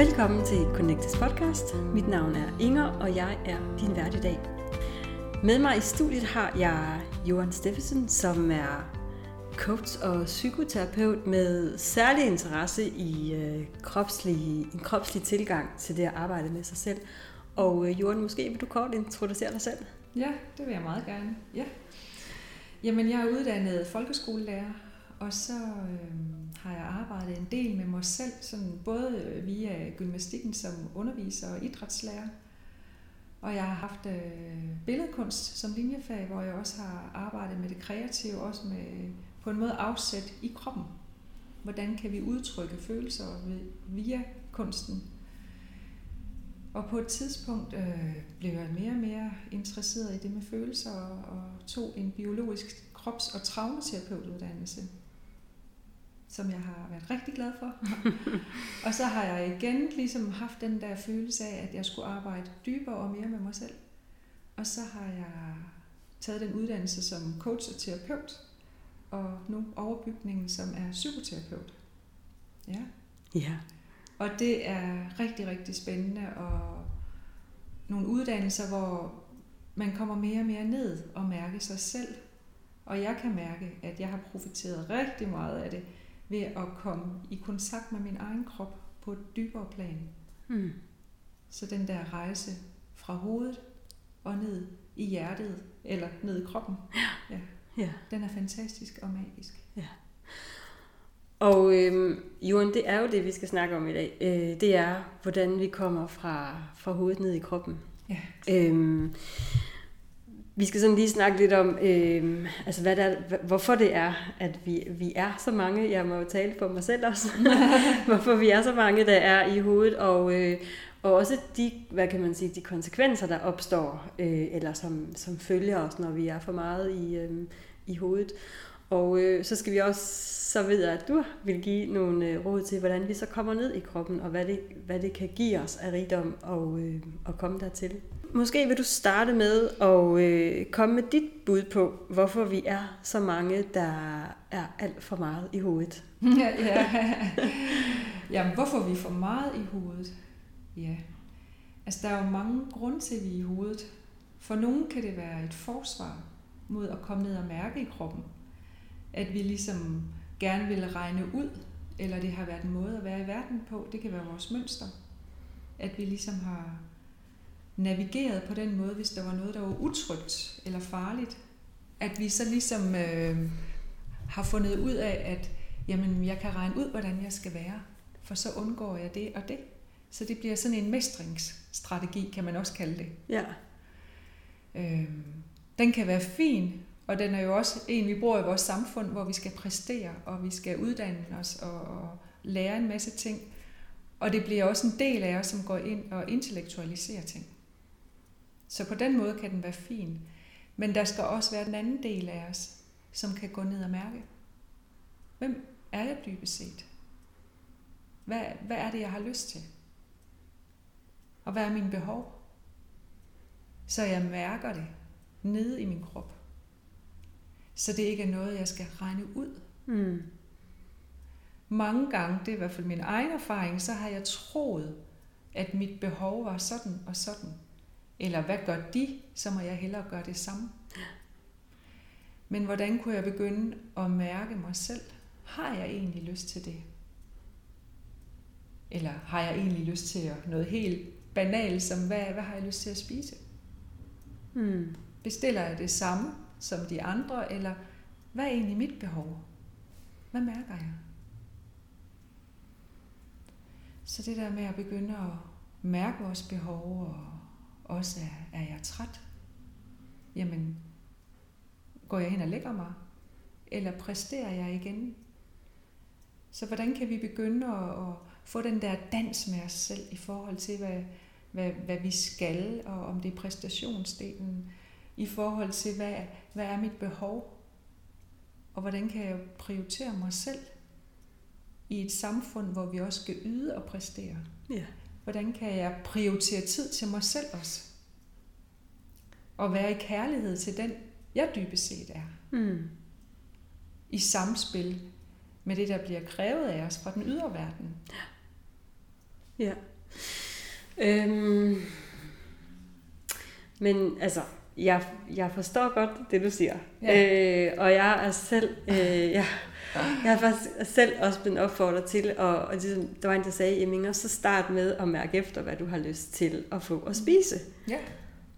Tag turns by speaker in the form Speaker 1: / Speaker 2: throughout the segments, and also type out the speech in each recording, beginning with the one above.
Speaker 1: Velkommen til Connectes podcast. Mit navn er Inger, og jeg er din vært i dag. Med mig i studiet har jeg Johan Steffensen, som er coach og psykoterapeut med særlig interesse i øh, kropslig, en kropslig tilgang til det at arbejde med sig selv. Og øh, Johan, måske vil du kort introducere dig selv?
Speaker 2: Ja, det vil jeg meget gerne. Ja. Jamen, jeg er uddannet folkeskolelærer, og så øh, har jeg arbejdet en del med mig selv, sådan både øh, via gymnastikken som underviser og idrætslærer. Og jeg har haft øh, billedkunst som linjefag, hvor jeg også har arbejdet med det kreative, også med på en måde afsæt i kroppen. Hvordan kan vi udtrykke følelser via kunsten? Og på et tidspunkt øh, blev jeg mere og mere interesseret i det med følelser og tog en biologisk krops- og traumaterapeutuddannelse, som jeg har været rigtig glad for. og så har jeg igen ligesom haft den der følelse af, at jeg skulle arbejde dybere og mere med mig selv. Og så har jeg taget den uddannelse som coach og terapeut, og nu overbygningen, som er psykoterapeut. Ja.
Speaker 1: Ja.
Speaker 2: Og det er rigtig, rigtig spændende, og nogle uddannelser, hvor man kommer mere og mere ned og mærker sig selv. Og jeg kan mærke, at jeg har profiteret rigtig meget af det ved at komme i kontakt med min egen krop på et dybere plan. Mm. Så den der rejse fra hovedet og ned i hjertet, eller ned i kroppen. Ja. ja. Ja. Den er fantastisk og magisk. Ja.
Speaker 1: Og øh, Johan, det er jo det, vi skal snakke om i dag. Øh, det er, hvordan vi kommer fra, fra hovedet ned i kroppen. Ja. Øh, vi skal sådan lige snakke lidt om, øh, altså hvad der, hvorfor det er, at vi, vi er så mange. Jeg må jo tale for mig selv også. hvorfor vi er så mange, der er i hovedet. Og, øh, og også de, hvad kan man sige, de konsekvenser, der opstår, øh, eller som, som følger os, når vi er for meget i, øh, i hovedet. Og øh, så skal vi også, så ved jeg, at du vil give nogle øh, råd til, hvordan vi så kommer ned i kroppen, og hvad det, hvad det kan give os af rigdom og, øh, at komme dertil. Måske vil du starte med at øh, komme med dit bud på, hvorfor vi er så mange, der er alt for meget i hovedet.
Speaker 2: ja, ja. Jamen, hvorfor vi er for meget i hovedet? Ja, altså der er jo mange grunde til, at vi er i hovedet. For nogen kan det være et forsvar mod at komme ned og mærke i kroppen. At vi ligesom gerne vil regne ud, eller det har været en måde at være i verden på. Det kan være vores mønster. At vi ligesom har navigeret på den måde, hvis der var noget, der var utrygt eller farligt. At vi så ligesom øh, har fundet ud af, at jamen, jeg kan regne ud, hvordan jeg skal være, for så undgår jeg det og det. Så det bliver sådan en mestringsstrategi, kan man også kalde det. Ja. Øhm, den kan være fin, og den er jo også en, vi bruger i vores samfund, hvor vi skal præstere, og vi skal uddanne os og, og lære en masse ting. Og det bliver også en del af os, som går ind og intellektualiserer ting. Så på den måde kan den være fin. Men der skal også være den anden del af os, som kan gå ned og mærke. Hvem er jeg dybest set? Hvad, hvad er det, jeg har lyst til? Og hvad er mine behov? Så jeg mærker det nede i min krop. Så det ikke er noget, jeg skal regne ud. Mm. Mange gange, det er i hvert fald min egen erfaring, så har jeg troet, at mit behov var sådan og sådan. Eller hvad gør de, så må jeg hellere gøre det samme. Men hvordan kunne jeg begynde at mærke mig selv? Har jeg egentlig lyst til det? Eller har jeg egentlig lyst til noget helt banalt, som hvad, hvad har jeg lyst til at spise? Hmm. Bestiller jeg det samme som de andre, eller hvad er egentlig mit behov? Hvad mærker jeg? Så det der med at begynde at mærke vores behov, og også er, er jeg træt? Jamen, går jeg hen og lægger mig? Eller præsterer jeg igen? Så hvordan kan vi begynde at, at få den der dans med os selv i forhold til, hvad, hvad, hvad vi skal, og om det er præstationsdelen, i forhold til, hvad, hvad er mit behov, og hvordan kan jeg prioritere mig selv i et samfund, hvor vi også skal yde og præstere. Ja. Hvordan kan jeg prioritere tid til mig selv også? Og være i kærlighed til den, jeg dybest set er. Mm. I samspil med det, der bliver krævet af os fra den ydre verden.
Speaker 1: Ja. Øhm, men altså, jeg, jeg forstår godt det, du siger. Ja. Øh, og jeg er selv, øh, jeg, jeg har faktisk selv også blevet opfordret til, og, og ligesom, der var en, der sagde, Emminger, så start med at mærke efter, hvad du har lyst til at få at spise. Ja.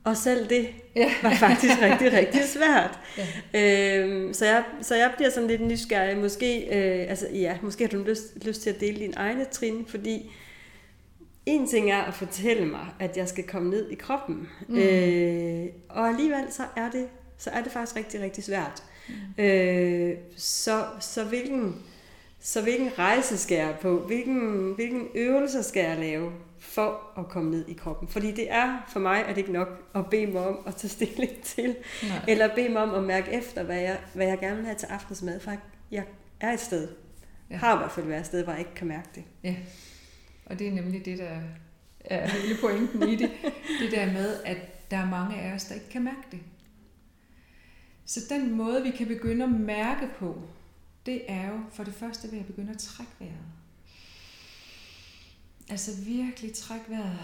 Speaker 1: Og selv det ja. var faktisk rigtig, rigtig svært. Ja. Øhm, så, jeg, så jeg bliver sådan lidt nysgerrig. Måske, øh, altså, ja, måske har du lyst, lyst til at dele dine egne trin, fordi en ting er at fortælle mig, at jeg skal komme ned i kroppen. Mm. Øh, og alligevel så er det så er det faktisk rigtig, rigtig svært. Mm. Øh, så, så, hvilken, så hvilken rejse skal jeg på? Hvilken, hvilken øvelser skal jeg lave for at komme ned i kroppen? Fordi det er for mig er det ikke nok at bede mig om at tage stilling til, Nej. eller bede mig om at mærke efter, hvad jeg, hvad jeg gerne vil have til aftensmad. For jeg er et sted, ja. har i hvert fald været et sted, hvor jeg ikke kan mærke det.
Speaker 2: Ja. Og det er nemlig det, der er hele pointen i det. Det der med, at der er mange af os, der ikke kan mærke det. Så den måde, vi kan begynde at mærke på, det er jo for det første ved at begynde at trække vejret. Altså virkelig trække vejret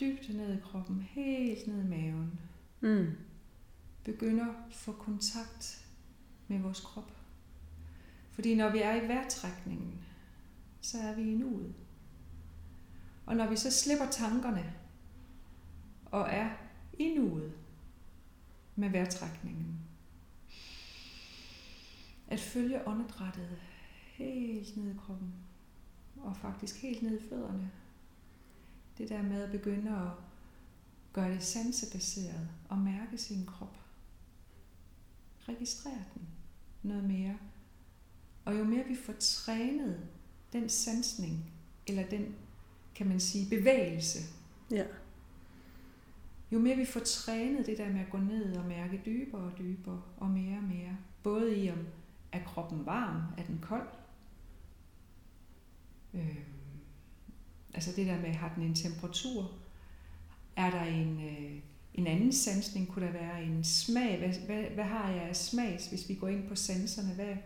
Speaker 2: dybt ned i kroppen, helt ned i maven. Mm. Begynder at få kontakt med vores krop. Fordi når vi er i vejrtrækningen, så er vi i nuet. Og når vi så slipper tankerne og er i nuet med vejrtrækningen, at følge åndedrættet helt ned i kroppen og faktisk helt ned i fødderne. Det der med at begynde at gøre det sansebaseret og mærke sin krop. Registrere den noget mere. Og jo mere vi får trænet den sansning, eller den kan man sige, bevægelse. Ja. Jo mere vi får trænet det der med at gå ned og mærke dybere og dybere og mere og mere. Både i om, er kroppen varm? Er den kold? Øh, altså det der med, har den en temperatur? Er der en, øh, en anden sansning? Kunne der være en smag? Hvad, hvad, hvad har jeg af smag, hvis vi går ind på sanserne? Hvad,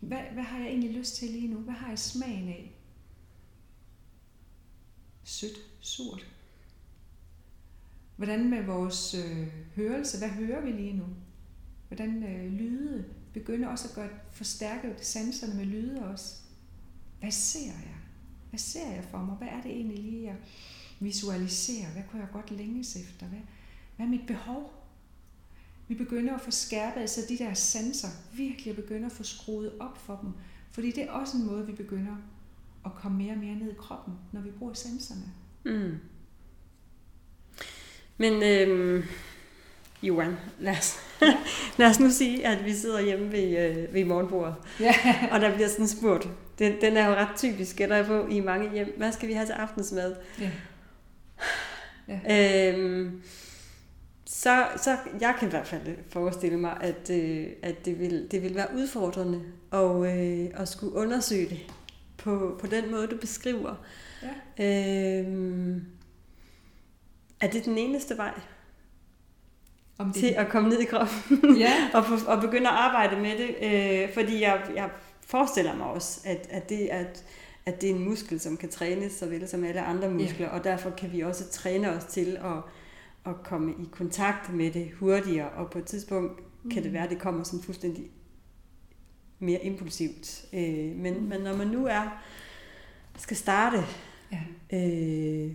Speaker 2: hvad, hvad har jeg egentlig lyst til lige nu? Hvad har jeg smagen af? sødt, surt. Hvordan med vores øh, hørelse? Hvad hører vi lige nu? Hvordan øh, lyde? Begynder også at gøre, forstærke sanserne med lyde også. Hvad ser jeg? Hvad ser jeg for mig? Hvad er det egentlig lige, jeg visualiserer? Hvad kunne jeg godt længes efter? Hvad, hvad er mit behov? Vi begynder at få skærpet altså de der sanser, virkelig at begynde at få skruet op for dem. Fordi det er også en måde, vi begynder at komme mere og mere ned i kroppen, når vi bruger sanserne. Mm.
Speaker 1: Men øhm, Johan, lad os, lad os nu sige, at vi sidder hjemme ved, øh, ved morgenbordet, ja. og der bliver sådan spurgt. Den, den er jo ret typisk, gætter jeg på, i mange hjem. Hvad skal vi have til aftensmad? Ja. Ja. Øhm, så, så jeg kan i hvert fald forestille mig, at, øh, at det, vil, det vil være udfordrende at, øh, at skulle undersøge det på, på den måde, du beskriver. Ja. Øhm, er det den eneste vej? Om det... Til at komme ned i kroppen ja. og, og begynde at arbejde med det. Øh, fordi jeg, jeg forestiller mig også, at, at, det, at, at det er en muskel, som kan trænes så vel som alle andre muskler, ja. og derfor kan vi også træne os til at, at komme i kontakt med det hurtigere, og på et tidspunkt mm. kan det mm. være, at det kommer sådan fuldstændig mere impulsivt. Øh, men, mm. men når man nu er skal starte, ja. øh,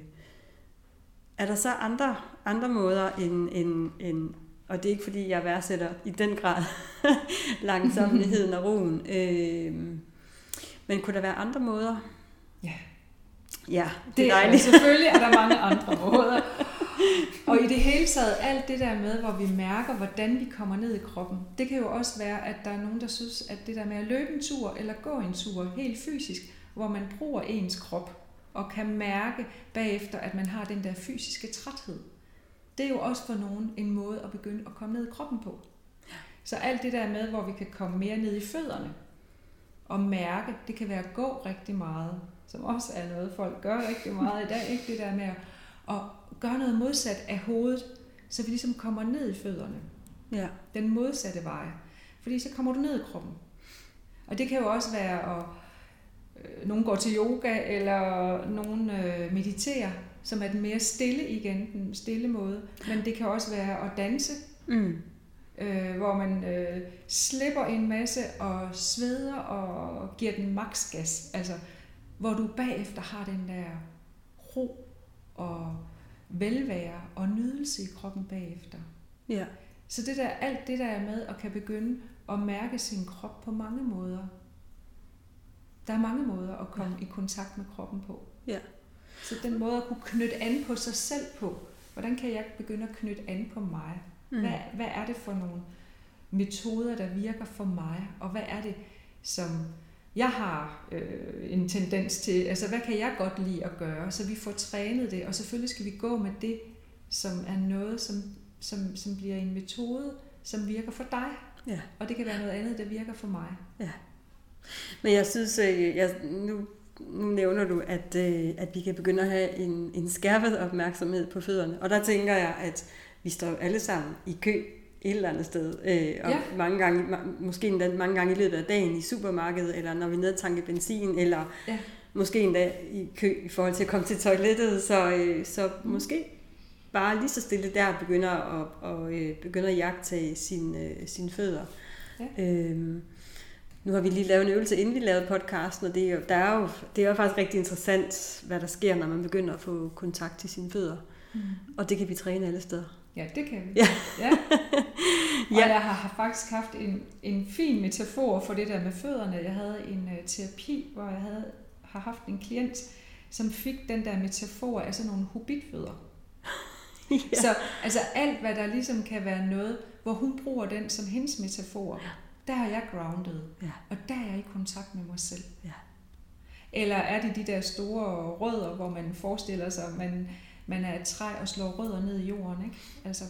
Speaker 1: er der så andre, andre måder end, end, end, og det er ikke fordi, jeg værdsætter i den grad langsomligheden og roen, øh, men kunne der være andre måder?
Speaker 2: Ja.
Speaker 1: Ja, det er dejligt.
Speaker 2: Selvfølgelig er der mange andre måder. Og i det hele taget, alt det der med, hvor vi mærker, hvordan vi kommer ned i kroppen, det kan jo også være, at der er nogen, der synes, at det der med at løbe en tur eller gå en tur helt fysisk, hvor man bruger ens krop og kan mærke bagefter, at man har den der fysiske træthed. Det er jo også for nogen en måde at begynde at komme ned i kroppen på. Så alt det der med, hvor vi kan komme mere ned i fødderne og mærke, det kan være at gå rigtig meget, som også er noget, folk gør rigtig meget i dag, ikke det der med at, gøre noget modsat af hovedet, så vi ligesom kommer ned i fødderne. Ja. Den modsatte vej. Fordi så kommer du ned i kroppen. Og det kan jo også være at nogen går til yoga, eller nogen øh, mediterer, som er den mere stille igen, den stille måde. Men det kan også være at danse, mm. øh, hvor man øh, slipper en masse og sveder og giver den maks gas. Altså, hvor du bagefter har den der ro og velvære og nydelse i kroppen bagefter. Ja. Så det der, alt det der er med at kan begynde at mærke sin krop på mange måder. Der er mange måder at komme ja. i kontakt med kroppen på. Ja. Så den måde at kunne knytte an på sig selv på. Hvordan kan jeg begynde at knytte an på mig? Mm. Hvad, hvad er det for nogle metoder, der virker for mig? Og hvad er det, som jeg har øh, en tendens til? Altså, hvad kan jeg godt lide at gøre? Så vi får trænet det, og selvfølgelig skal vi gå med det, som er noget, som, som, som bliver en metode, som virker for dig. Ja. Og det kan være noget andet, der virker for mig. Ja.
Speaker 1: Men jeg synes, øh, jeg, nu, nu nævner du, at, øh, at vi kan begynde at have en, en skærpet opmærksomhed på fødderne. Og der tænker jeg, at vi står alle sammen i kø et eller andet sted. Øh, og ja. mange gange, måske endda mange gange i løbet af dagen i supermarkedet, eller når vi nedtanker benzin, eller ja. måske endda i kø i forhold til at komme til toilettet. Så, øh, så mm. måske bare lige så stille der begynder at, og, øh, begynder at jagtage sine, øh, sine fødder. Ja. Øhm, nu har vi lige lavet en øvelse, inden vi lavede podcasten, og det er jo, der er jo, det er jo faktisk rigtig interessant, hvad der sker, når man begynder at få kontakt til sine fødder. Mm. Og det kan vi træne alle steder.
Speaker 2: Ja, det kan vi. Ja. ja. Og ja. jeg har faktisk haft en, en fin metafor for det der med fødderne. Jeg havde en uh, terapi, hvor jeg havde, har haft en klient, som fik den der metafor af sådan nogle hobitfødder. ja. Så altså alt, hvad der ligesom kan være noget, hvor hun bruger den som hendes metafor, der er jeg grounded. Ja. Og der er jeg i kontakt med mig selv. Ja. Eller er det de der store rødder, hvor man forestiller sig, at man, man er et træ og slår rødder ned i jorden. Ikke? Altså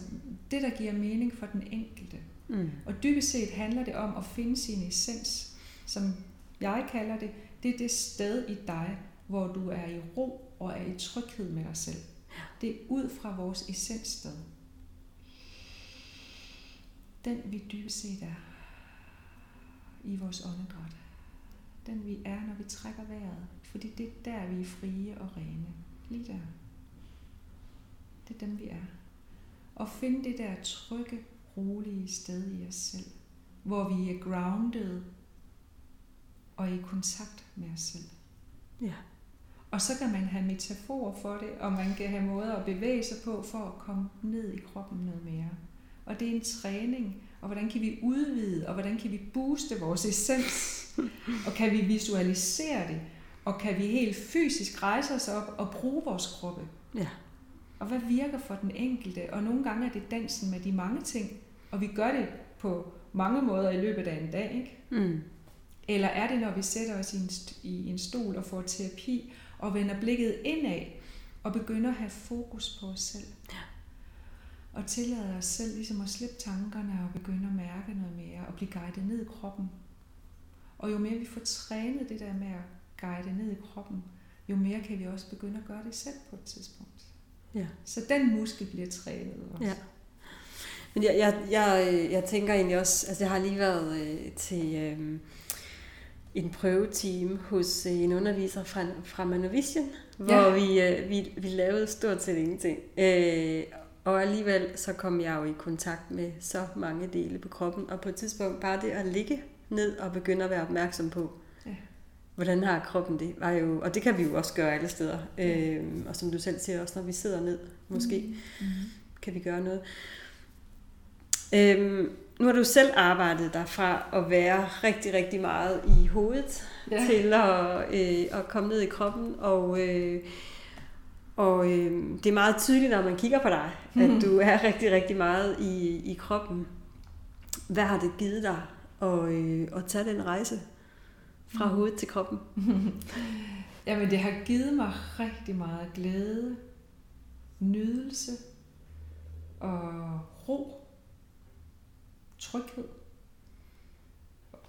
Speaker 2: det, der giver mening for den enkelte. Mm. Og dybest set handler det om at finde sin essens, som jeg kalder det. Det er det sted i dig, hvor du er i ro og er i tryghed med dig selv. Det er ud fra vores essenssted. Den vi dybest set er i vores åndedræt. Den vi er, når vi trækker vejret. Fordi det er der, vi er frie og rene. Lige der. Det er dem, vi er. Og finde det der trygge, rolige sted i os selv. Hvor vi er grounded og i kontakt med os selv. Ja. Og så kan man have metaforer for det, og man kan have måder at bevæge sig på for at komme ned i kroppen noget mere. Og det er en træning, og hvordan kan vi udvide, og hvordan kan vi booste vores essens, og kan vi visualisere det, og kan vi helt fysisk rejse os op og bruge vores kroppe. Ja. Og hvad virker for den enkelte? Og nogle gange er det dansen med de mange ting, og vi gør det på mange måder i løbet af en dag, ikke? Mm. Eller er det, når vi sætter os i en, i en stol og får terapi, og vender blikket indad, og begynder at have fokus på os selv? Ja og tillade os selv ligesom at slippe tankerne og begynde at mærke noget mere og blive guidet ned i kroppen. Og jo mere vi får trænet det der med at guide ned i kroppen, jo mere kan vi også begynde at gøre det selv på et tidspunkt. Ja. Så den muskel bliver trænet også. Ja.
Speaker 1: Men jeg, jeg, jeg, jeg tænker egentlig også, altså jeg har lige været øh, til øh, en prøveteam hos øh, en underviser fra, fra Manovision, hvor ja. vi, øh, vi, vi lavede stort set ingenting. Øh, og alligevel så kom jeg jo i kontakt med så mange dele på kroppen, og på et tidspunkt bare det at ligge ned og begynde at være opmærksom på, ja. hvordan har kroppen det, var jo, og det kan vi jo også gøre alle steder, ja. øhm, og som du selv siger, også når vi sidder ned, måske, mm. Mm. kan vi gøre noget. Øhm, nu har du selv arbejdet dig fra at være rigtig, rigtig meget i hovedet, ja. til at, øh, at komme ned i kroppen, og øh, og øh, det er meget tydeligt, når man kigger på dig, mm. at du er rigtig, rigtig meget i, i kroppen. Hvad har det givet dig at, øh, at tage den rejse fra mm. hovedet til kroppen?
Speaker 2: Jamen, det har givet mig rigtig meget glæde, nydelse og ro, tryghed.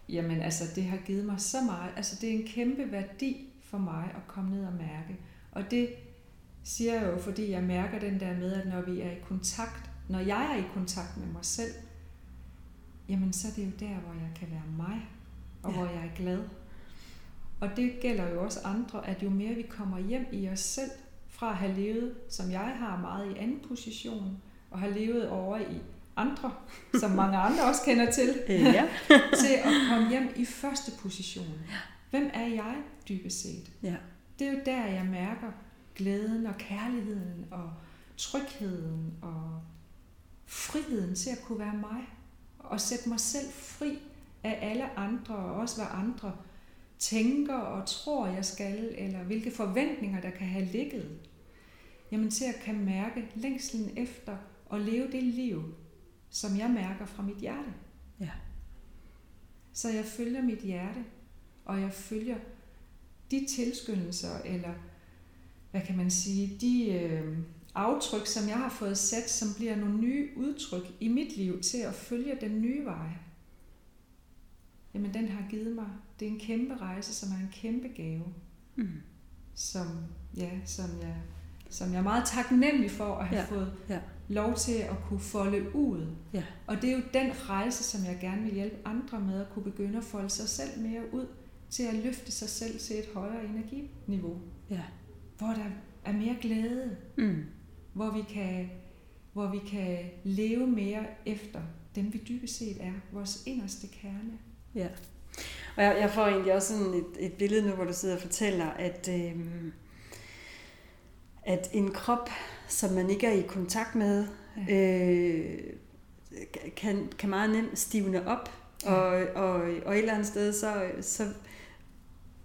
Speaker 2: Jamen, altså, det har givet mig så meget. Altså, det er en kæmpe værdi for mig at komme ned og mærke. Og det siger jeg jo, fordi jeg mærker den der med, at når vi er i kontakt, når jeg er i kontakt med mig selv, jamen så er det jo der, hvor jeg kan være mig, og ja. hvor jeg er glad. Og det gælder jo også andre, at jo mere vi kommer hjem i os selv, fra at have levet, som jeg har, meget i anden position, og har levet over i andre, som mange andre også kender til,
Speaker 1: Øh, ja.
Speaker 2: til at komme hjem i første position. Hvem er jeg dybest set?
Speaker 1: ja.
Speaker 2: Det er jo der, jeg mærker glæden og kærligheden og trygheden og friheden til at kunne være mig. Og sætte mig selv fri af alle andre, og også hvad andre tænker og tror, jeg skal, eller hvilke forventninger, der kan have ligget. Jamen til at kan mærke længslen efter at leve det liv, som jeg mærker fra mit hjerte.
Speaker 1: Ja.
Speaker 2: Så jeg følger mit hjerte, og jeg følger de tilskyndelser, eller hvad kan man sige, de øh, aftryk, som jeg har fået sat, som bliver nogle nye udtryk i mit liv til at følge den nye vej. Jamen den har givet mig, det er en kæmpe rejse, som er en kæmpe gave,
Speaker 1: Mm.
Speaker 2: som, ja, som, jeg, som jeg er meget taknemmelig for at have
Speaker 1: Ja,
Speaker 2: fået
Speaker 1: ja.
Speaker 2: lov til at kunne folde ud.
Speaker 1: Ja.
Speaker 2: Og det er jo den rejse, som jeg gerne vil hjælpe andre med at kunne begynde at folde sig selv mere ud, til at løfte sig selv til et højere energiniveau,
Speaker 1: Ja.
Speaker 2: Hvor der er mere glæde,
Speaker 1: Mm.
Speaker 2: hvor vi kan, hvor vi kan leve mere efter dem, vi dybest set er, vores inderste kerne.
Speaker 1: Ja. Og jeg, jeg får egentlig også sådan et, et billede nu, hvor du sidder og fortæller, at, øhm, at en krop, som man ikke er i kontakt med, øh, kan, kan meget nemt stivne op. Og, og, og et eller andet sted, så, så,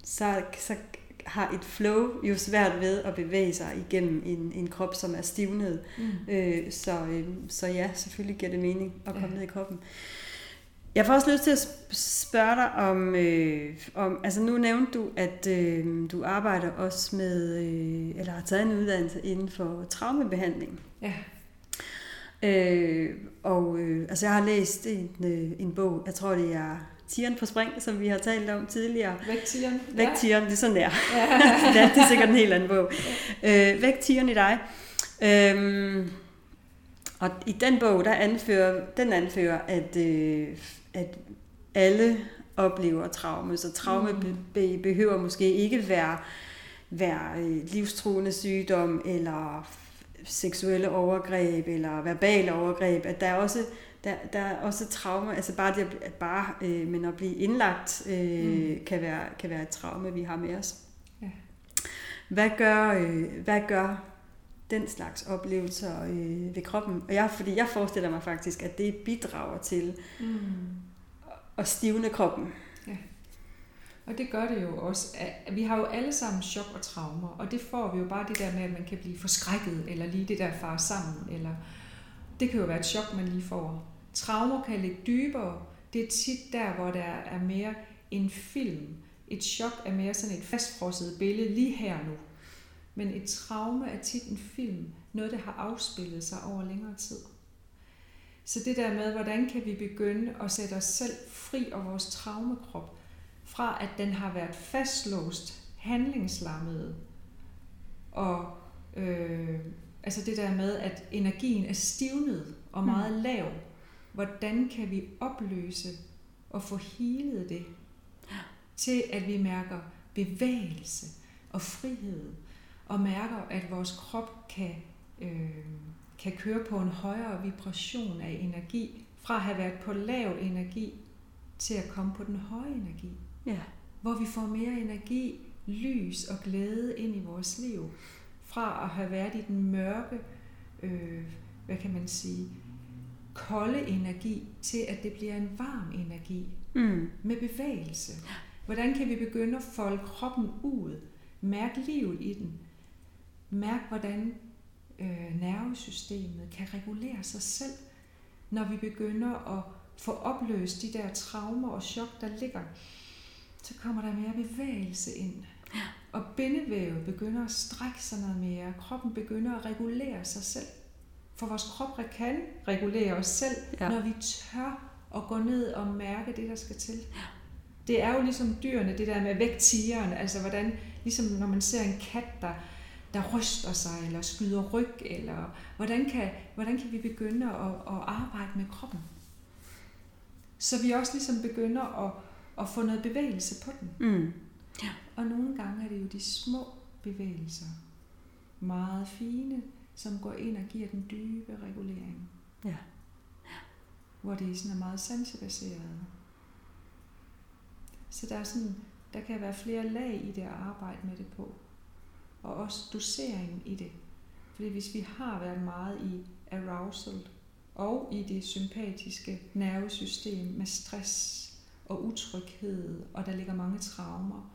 Speaker 1: så, så har et flow jo svært ved at bevæge sig igennem en, en krop, som er stivnet.
Speaker 2: Mm.
Speaker 1: Øh, så, øh, så ja, selvfølgelig giver det mening at komme
Speaker 2: Ja.
Speaker 1: ned i kroppen. Jeg får også lyst til at sp- spørge dig om, øh, om altså nu nævnte du, at øh, du arbejder også med, øh, eller har taget en uddannelse inden for traumebehandling.
Speaker 2: Ja.
Speaker 1: Øh, og øh, altså jeg har læst en, øh, en bog, jeg tror det er Tieren på spring, som vi har talt om tidligere.
Speaker 2: Væk tigeren.
Speaker 1: Væk Tieren, det er sådan der.
Speaker 2: Ja.
Speaker 1: ja, det er sikkert en helt anden bog. Øh, væk tieren i dig. Øhm, og i den bog, der anfører, den anfører, at, øh, at alle oplever traume, så traume
Speaker 2: Mm.
Speaker 1: be, be, behøver måske ikke være, være øh, livstruende sygdom, eller seksuelle overgreb, eller verbale overgreb, at der er også der, der er også traume, altså bare det at, bare, øh, men at blive indlagt øh, mm. kan, være, kan være et traume, vi har med os.
Speaker 2: Ja.
Speaker 1: Hvad gør, øh, hvad gør den slags oplevelser øh, ved kroppen? Og jeg, fordi jeg forestiller mig faktisk, at det bidrager til
Speaker 2: Mm.
Speaker 1: at stivne kroppen.
Speaker 2: Og det gør det jo også. at Vi har jo alle sammen chok og traumer, og det får vi jo bare det der med, at man kan blive forskrækket, eller lige det der far sammen, eller det kan jo være et chok, man lige får. Traumer kan ligge dybere. Det er tit der, hvor der er mere en film. Et chok er mere sådan et fastfrosset billede lige her nu. Men et traume er tit en film. Noget, der har afspillet sig over længere tid. Så det der med, hvordan kan vi begynde at sætte os selv fri af vores traumekrop, fra at den har været fastlåst, handlingslammet, og øh, altså det der med, at energien er stivnet og meget lav. Hvordan kan vi opløse og få healet det, til at vi mærker bevægelse og frihed, og mærker, at vores krop kan, øh, kan køre på en højere vibration af energi, fra at have været på lav energi, til at komme på den høje energi
Speaker 1: Ja.
Speaker 2: hvor vi får mere energi, lys og glæde ind i vores liv, fra at have været i den mørke, øh, hvad kan man sige, kolde energi, til at det bliver en varm energi
Speaker 1: Mm.
Speaker 2: med bevægelse. Hvordan kan vi begynde at folde kroppen ud, mærke livet i den, mærke hvordan øh, nervesystemet kan regulere sig selv, når vi begynder at få opløst de der traumer og chok, der ligger så kommer der mere bevægelse ind. Og bindevævet begynder at strække sig noget mere. Kroppen begynder at regulere sig selv. For vores krop kan regulere os selv,
Speaker 1: Ja.
Speaker 2: når vi tør at gå ned og mærke det, der skal til. Det er jo ligesom dyrene, det der med væk tigeren, altså hvordan, ligesom når man ser en kat, der, der ryster sig, eller skyder ryg, eller hvordan kan, hvordan kan vi begynde at, at arbejde med kroppen? Så vi også ligesom begynder at, at få noget bevægelse på den.
Speaker 1: Mm.
Speaker 2: Ja. Og nogle gange er det jo de små bevægelser, meget fine, som går ind og giver den dybe regulering. Ja. Hvor det sådan er meget sansebaseret. Så der, er sådan, der kan være flere lag i det at arbejde med det på. Og også doseringen i det. Fordi hvis vi har været meget i arousal og i det sympatiske nervesystem med stress og utryghed, og der ligger mange traumer,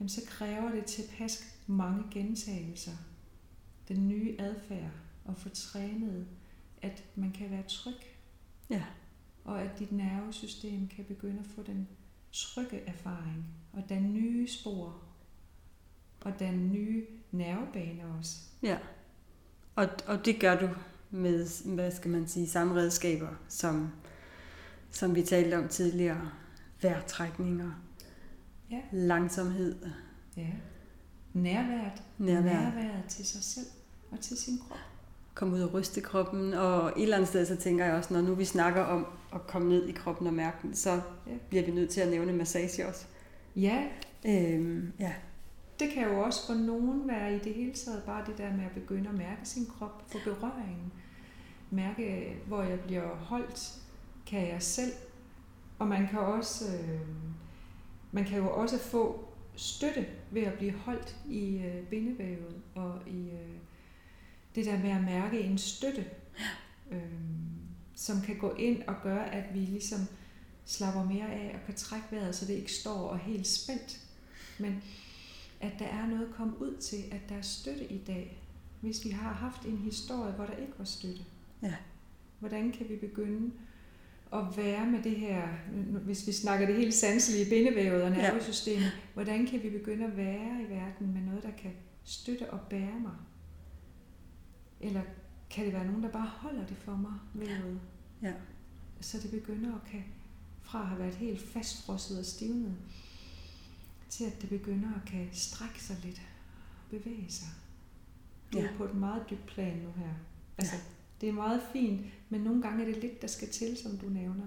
Speaker 2: jamen så kræver det tilpas mange gentagelser. Den nye adfærd og få trænet, at man kan være tryg. Ja. Og at dit nervesystem kan begynde at få den trygge erfaring, og den nye spor, og den nye nervebane også.
Speaker 1: Ja, og, og det gør du med, hvad skal man sige, samme redskaber, som, som vi talte om tidligere. Vejrtrækninger, ja. langsomhed.
Speaker 2: Ja. Nærværet. Nærværet. Nærværet til sig selv og til sin krop.
Speaker 1: Kom ud og ryste kroppen, og et eller andet sted, så tænker jeg også, når nu vi snakker om at komme ned i kroppen og mærke den, så ja. bliver vi nødt til at nævne massage også.
Speaker 2: Ja. Øhm, ja. Det kan jo også for nogen være i det hele taget bare det der med at begynde at mærke sin krop, få berøringen. Mærke, hvor jeg bliver holdt, kan jeg selv. Og man kan også, øh, man kan jo også få støtte ved at blive holdt i øh, bindevævet og i øh, det der med at mærke en støtte, øh, som kan gå ind og gøre, at vi ligesom slapper mere af og kan trække vejret, så det ikke står og helt spændt. Men at der er noget at komme ud til, at der er støtte i dag, hvis vi har haft en historie, hvor der ikke var støtte. Ja. Hvordan kan vi begynde at være med det her, hvis vi snakker det helt sanselige bindevævet og nervesystemet, ja. hvordan kan vi begynde at være i verden med noget, der kan støtte og bære mig? Eller kan det være nogen, der bare holder det for mig, vævet? Ja. Så det begynder at kan, fra at have været helt fastfrosset og stivnet, til at det begynder at kan strække sig lidt, bevæge sig. Er ja. på et meget dybt plan nu her. Altså, ja. Det er meget fint, men nogle gange er det lidt, der skal til, som du nævner,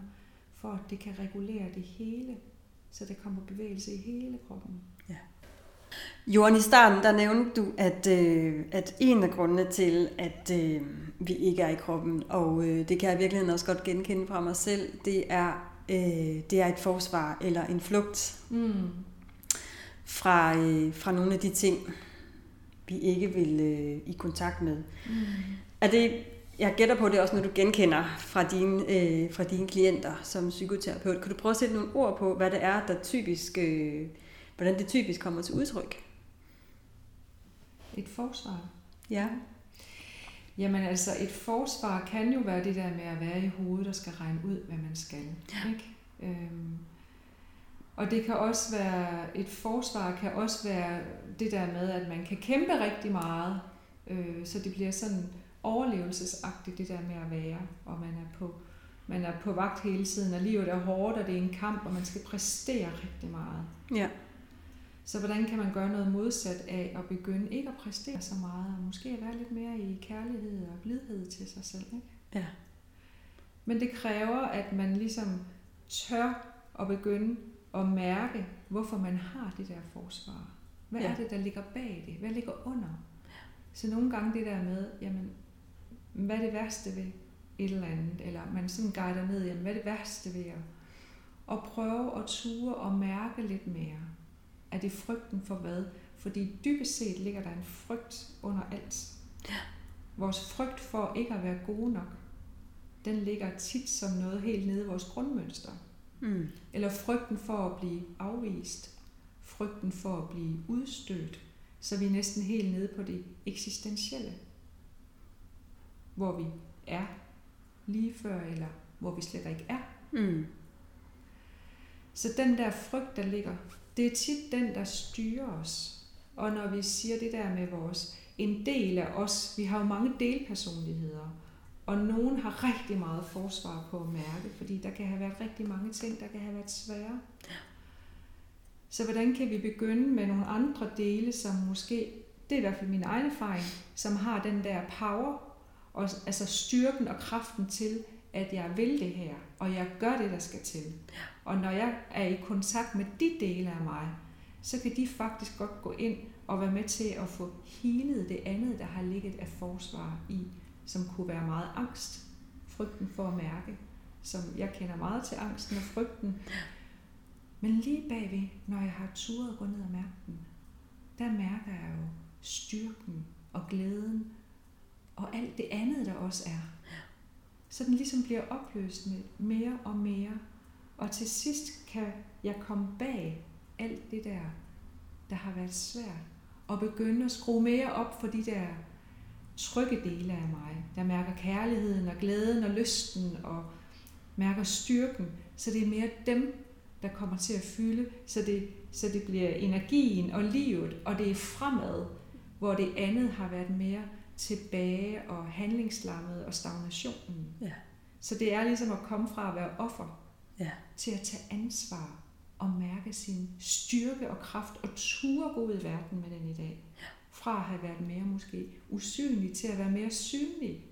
Speaker 2: for at det kan regulere det hele, så der kommer bevægelse i hele kroppen. Ja.
Speaker 1: Johan, i starten der nævnte du, at, øh, at en af grundene til, at øh, vi ikke er i kroppen, og øh, det kan jeg i virkeligheden også godt genkende fra mig selv, det er, øh, det er et forsvar eller en flugt mm. fra, øh, fra nogle af de ting, vi ikke vil øh, i kontakt med. Mm. Er det jeg gætter på det også, når du genkender fra dine, øh, fra dine klienter som psykoterapeut. Kan du prøve at sætte nogle ord på, hvad det er, der typisk, øh, hvordan det typisk kommer til udtryk?
Speaker 2: Et forsvar? Ja. Jamen altså, et forsvar kan jo være det der med at være i hovedet, der skal regne ud, hvad man skal. Ja. Ikke? Øhm, og det kan også være, et forsvar kan også være det der med, at man kan kæmpe rigtig meget, øh, så det bliver sådan overlevelsesagtigt, det der med at være, og man er på, man er på vagt hele tiden, og livet er hårdt, og det er en kamp, og man skal præstere rigtig meget. Ja. Så hvordan kan man gøre noget modsat af at begynde ikke at præstere så meget, og måske at være lidt mere i kærlighed og blidhed til sig selv, ikke? Ja. Men det kræver, at man ligesom tør at begynde at mærke, hvorfor man har det der forsvar. Hvad ja. er det, der ligger bag det? Hvad ligger under? Så nogle gange det der med, jamen, hvad er det værste ved et eller andet, eller man sådan guider ned, jamen, hvad er det værste ved at, at prøve at ture og mærke lidt mere. Er det frygten for hvad? Fordi dybest set ligger der en frygt under alt. Vores frygt for ikke at være gode nok, den ligger tit som noget helt nede i vores grundmønster. Mm. Eller frygten for at blive afvist. Frygten for at blive udstødt. Så vi er næsten helt nede på det eksistentielle hvor vi er lige før, eller hvor vi slet ikke er. Mm. Så den der frygt, der ligger, det er tit den, der styrer os. Og når vi siger det der med vores, en del af os, vi har jo mange delpersonligheder, og nogen har rigtig meget forsvar på at mærke, fordi der kan have været rigtig mange ting, der kan have været svære. Så hvordan kan vi begynde med nogle andre dele, som måske, det er i hvert fald min egen erfaring, som har den der power, og altså styrken og kraften til, at jeg vil det her, og jeg gør det, der skal til. Og når jeg er i kontakt med de dele af mig, så kan de faktisk godt gå ind og være med til at få healet det andet, der har ligget af forsvar i, som kunne være meget angst, frygten for at mærke, som jeg kender meget til angsten og frygten. Men lige bagved, når jeg har turet at gå ned og mærke den, der mærker jeg jo styrken og glæden og alt det andet, der også er. Så den ligesom bliver opløst med mere og mere. Og til sidst kan jeg komme bag alt det der, der har været svært. Og begynde at skrue mere op for de der trygge dele af mig, der mærker kærligheden og glæden og lysten og mærker styrken. Så det er mere dem, der kommer til at fylde, så det, så det bliver energien og livet, og det er fremad, hvor det andet har været mere tilbage og handlingslammet og stagnationen. Ja. Så det er ligesom at komme fra at være offer ja. til at tage ansvar og mærke sin styrke og kraft og ture gå ud i verden med den i dag. Ja. Fra at have været mere måske usynlig til at være mere synlig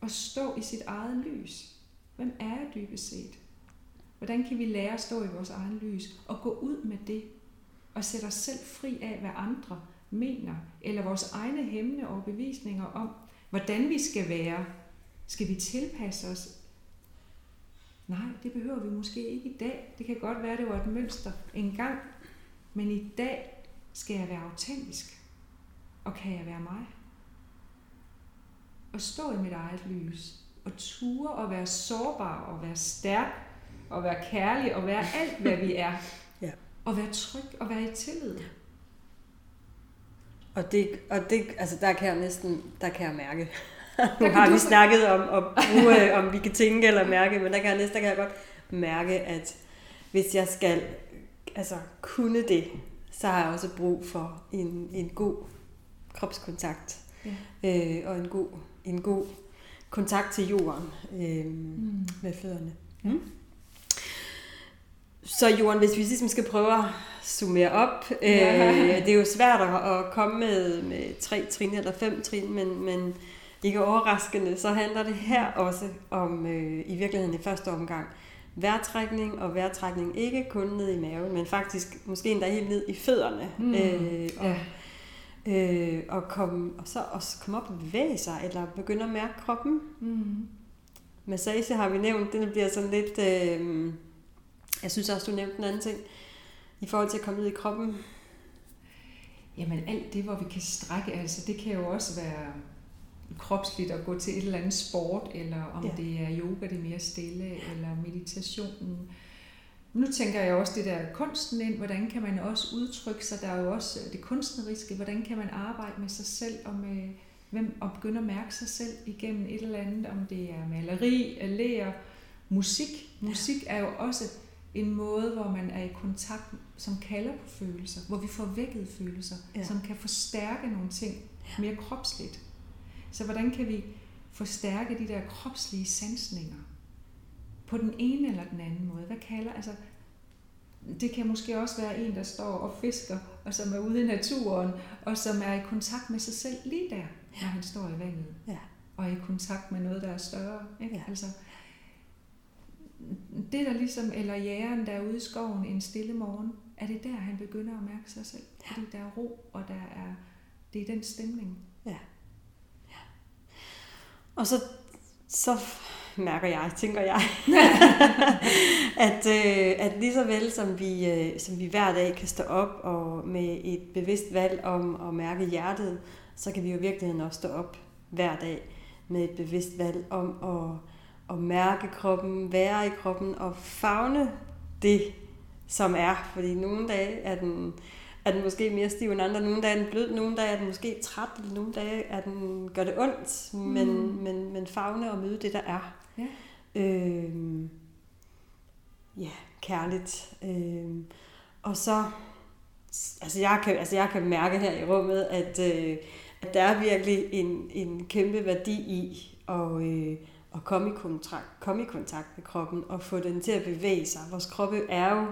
Speaker 2: og stå i sit eget lys. Hvem er jeg dybest set? Hvordan kan vi lære at stå i vores egen lys og gå ud med det og sætte os selv fri af, hvad andre mener, eller vores egne hæmmende overbevisninger om, hvordan vi skal være. Skal vi tilpasse os? Nej, det behøver vi måske ikke i dag. Det kan godt være, det var et mønster engang, men i dag skal jeg være autentisk. Og kan jeg være mig? Og stå i mit eget lys. Og ture og være sårbar og være stærk og være kærlig og være alt, hvad vi er. ja. Og være tryg og være i tillid.
Speaker 1: Og det, og det, altså der kan jeg næsten, der kan jeg mærke. nu har vi snakket om, om, bruge, om vi kan tænke eller mærke, men der kan jeg næsten, der kan jeg godt mærke, at hvis jeg skal altså, kunne det, så har jeg også brug for en, en god kropskontakt. Ja. Øh, og en god, en god kontakt til jorden øh, mm. med fødderne. Mm. Så Johan, hvis vi ligesom skal prøve at summere op, øh, det er jo svært at, komme med, med tre trin eller fem trin, men, men ikke overraskende, så handler det her også om øh, i virkeligheden i første omgang vejrtrækning, og vejrtrækning ikke kun ned i maven, men faktisk måske endda helt ned i fødderne. Mm, øh, og, ja. øh, og, komme, og så også komme op og bevæge sig, eller begynde at mærke kroppen. Mm. Massage har vi nævnt, den bliver sådan lidt... Øh, jeg synes også, du nævnte en anden ting i forhold til at komme ud i kroppen.
Speaker 2: Jamen alt det, hvor vi kan strække, altså det kan jo også være kropsligt at gå til et eller andet sport, eller om ja. det er yoga, det er mere stille, eller meditationen. Nu tænker jeg også det der kunsten ind, hvordan kan man også udtrykke sig, der er jo også det kunstneriske, hvordan kan man arbejde med sig selv og med hvem, og begynde at mærke sig selv igennem et eller andet, om det er maleri, lærer, musik. Musik er jo også en måde, hvor man er i kontakt, som kalder på følelser, hvor vi får vækket følelser, ja. som kan forstærke nogle ting mere kropsligt. Så hvordan kan vi forstærke de der kropslige sansninger på den ene eller den anden måde? Hvad kalder, altså, det kan måske også være en, der står og fisker, og som er ude i naturen, og som er i kontakt med sig selv lige der, når han står i vandet. Ja. Og er i kontakt med noget, der er større. Ikke? Ja. Altså, det der ligesom, eller jægeren, der er ude i skoven en stille morgen, er det der, han begynder at mærke sig selv. Ja. Fordi der er ro, og der er, det er den stemning. Ja. ja.
Speaker 1: Og så, så mærker jeg, tænker jeg, at, øh, at lige så vel som vi, øh, som vi hver dag kan stå op og med et bevidst valg om at mærke hjertet, så kan vi jo virkelig også stå op hver dag med et bevidst valg om at at mærke kroppen, være i kroppen og fagne det, som er. Fordi nogle dage er den, er den måske mere stiv end andre, nogle dage er den blød, nogle dage er den måske træt, eller nogle dage er den, gør det ondt, mm. men, men, men fagne og møde det, der er. Ja, øh, ja kærligt. Øh, og så, altså jeg, kan, altså jeg kan mærke her i rummet, at, øh, at der er virkelig en, en kæmpe værdi i at, øh, at komme i, kontakt, komme i kontakt med kroppen og få den til at bevæge sig. Vores kroppe er jo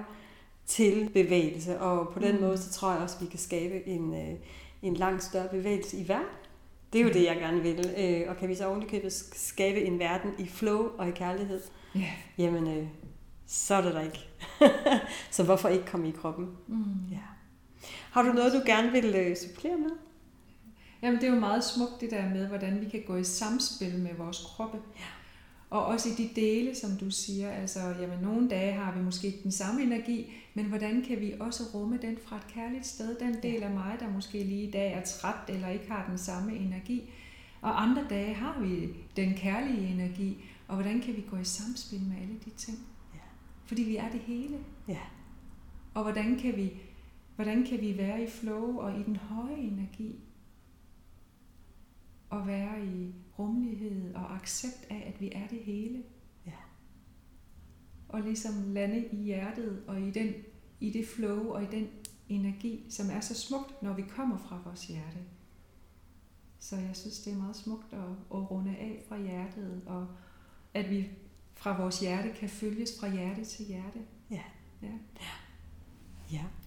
Speaker 1: til bevægelse, og på den mm. måde, så tror jeg også, at vi kan skabe en, øh, en langt større bevægelse i verden. Det er jo det, jeg gerne vil. Øh, og kan vi så ovenikøbet skabe en verden i flow og i kærlighed, yeah. jamen, øh, så er det der ikke. så hvorfor ikke komme i kroppen? Mm. Ja. Har du noget, du gerne vil øh, supplere med?
Speaker 2: Jamen, det er jo meget smukt det der med, hvordan vi kan gå i samspil med vores kroppe.
Speaker 1: Ja.
Speaker 2: Og også i de dele, som du siger, altså, jamen, nogle dage har vi måske den samme energi, men hvordan kan vi også rumme den fra et kærligt sted? Den del af mig, der måske lige i dag er træt eller ikke har den samme energi. Og andre dage har vi den kærlige energi, og hvordan kan vi gå i samspil med alle de ting?
Speaker 1: Ja.
Speaker 2: Fordi vi er det hele.
Speaker 1: Ja.
Speaker 2: Og hvordan kan vi, hvordan kan vi være i flow og i den høje energi? Og være i rummelighed og accept af, at vi er det hele.
Speaker 1: Ja.
Speaker 2: Og ligesom lande i hjertet og i, den, i det flow og i den energi, som er så smukt, når vi kommer fra vores hjerte. Så jeg synes, det er meget smukt at, at runde af fra hjertet, og at vi fra vores hjerte kan følges fra hjerte til hjerte.
Speaker 1: Ja.
Speaker 2: Ja,
Speaker 1: Ja.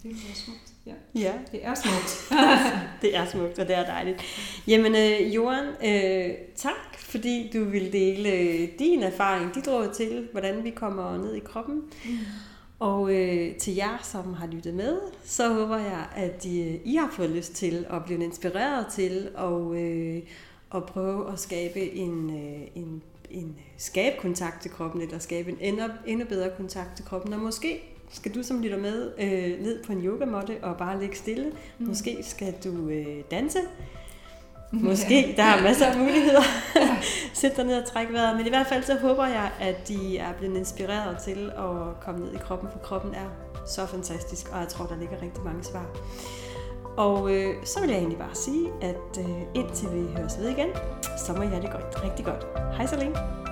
Speaker 2: Det er smukt. Ja.
Speaker 1: Ja,
Speaker 2: Det er smukt.
Speaker 1: det er smukt, og det er dejligt. Jamen, øh, Johan, øh, tak, fordi du vil dele øh, din erfaring, dit råd til, hvordan vi kommer ned i kroppen.
Speaker 2: Mm.
Speaker 1: Og øh, til jer, som har lyttet med, så håber jeg, at I, I har fået lyst til at blive inspireret til at, øh, at prøve at skabe en, øh, en, en skabe kontakt til kroppen, eller skabe en endnu, endnu bedre kontakt til kroppen. Og måske skal du, som lytter med, øh, ned på en yogamåtte og bare ligge stille.
Speaker 2: Mm.
Speaker 1: Måske skal du øh, danse. Måske, der er masser af muligheder. Sæt dig ned og træk vejret. Men i hvert fald så håber jeg, at de er blevet inspireret til at komme ned i kroppen, for kroppen er så fantastisk, og jeg tror, der ligger rigtig mange svar. Og øh, så vil jeg egentlig bare sige, at øh, indtil vi høres ved igen, så må jeg det godt, rigtig godt. Hej så længe.